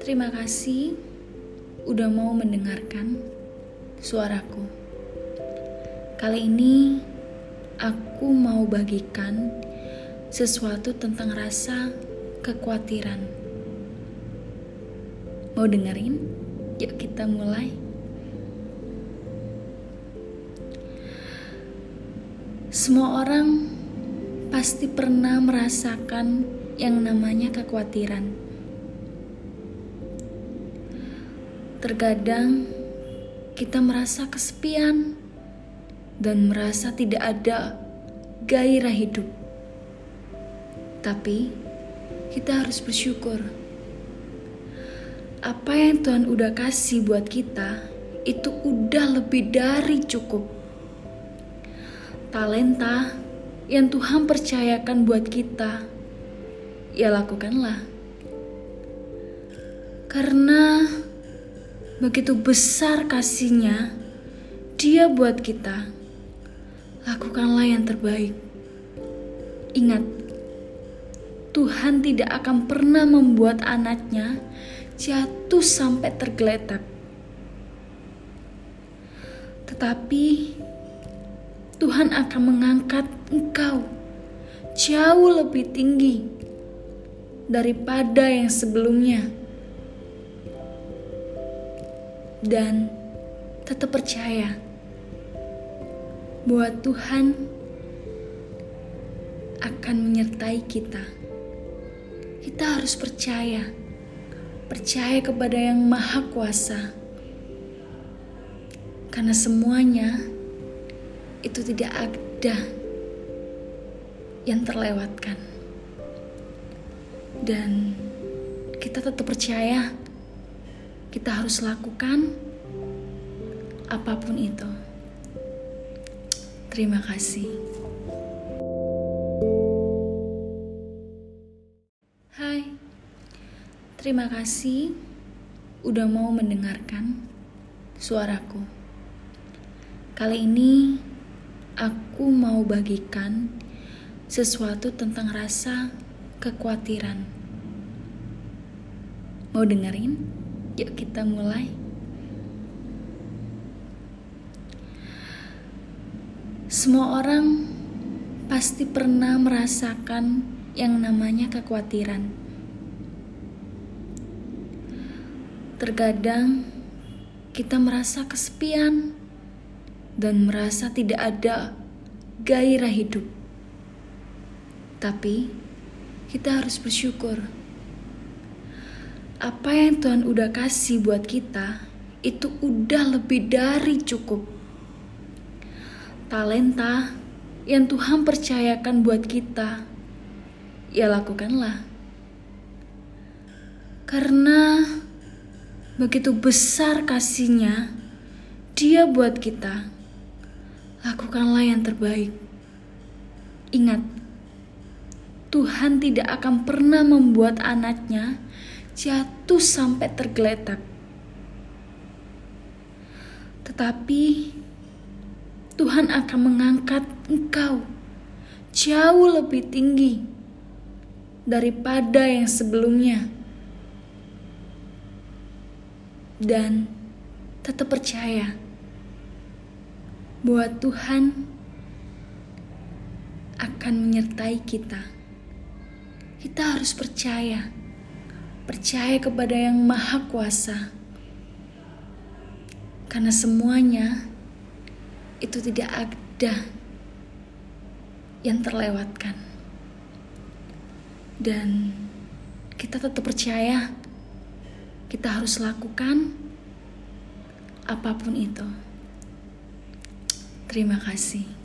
Terima kasih udah mau mendengarkan suaraku. Kali ini aku mau bagikan sesuatu tentang rasa kekhawatiran. Mau dengerin? Yuk kita mulai. Semua orang pasti pernah merasakan yang namanya kekhawatiran. Terkadang kita merasa kesepian dan merasa tidak ada gairah hidup. Tapi kita harus bersyukur. Apa yang Tuhan udah kasih buat kita itu udah lebih dari cukup. Talenta yang Tuhan percayakan buat kita, ya lakukanlah. Karena Begitu besar kasihnya dia buat kita. Lakukanlah yang terbaik. Ingat, Tuhan tidak akan pernah membuat anaknya jatuh sampai tergeletak. Tetapi Tuhan akan mengangkat engkau jauh lebih tinggi daripada yang sebelumnya dan tetap percaya bahwa Tuhan akan menyertai kita. Kita harus percaya, percaya kepada Yang Maha Kuasa, karena semuanya itu tidak ada yang terlewatkan, dan kita tetap percaya kita harus lakukan apa pun itu. Terima kasih. Hai, terima kasih udah mau mendengarkan suaraku. Kali ini aku mau bagikan sesuatu tentang rasa kekhawatiran. Mau dengerin? Yuk kita mulai. Semua orang pasti pernah merasakan yang namanya kekhawatiran. Terkadang kita merasa kesepian dan merasa tidak ada gairah hidup. Tapi kita harus bersyukur apa yang Tuhan udah kasih buat kita itu udah lebih dari cukup. Talenta yang Tuhan percayakan buat kita, ya lakukanlah. Karena begitu besar kasihnya dia buat kita. Lakukanlah yang terbaik. Ingat, Tuhan tidak akan pernah membuat anaknya jatuh sampai tergeletak. Tetapi Tuhan akan mengangkat engkau jauh lebih tinggi daripada yang sebelumnya. Dan tetap percaya bahwa Tuhan akan menyertai kita. Kita harus percaya percaya kepada Yang Maha Kuasa, karena semuanya itu tidak ada yang terlewatkan, dan kita tetap percaya kita harus lakukan apa pun itu. Terima kasih.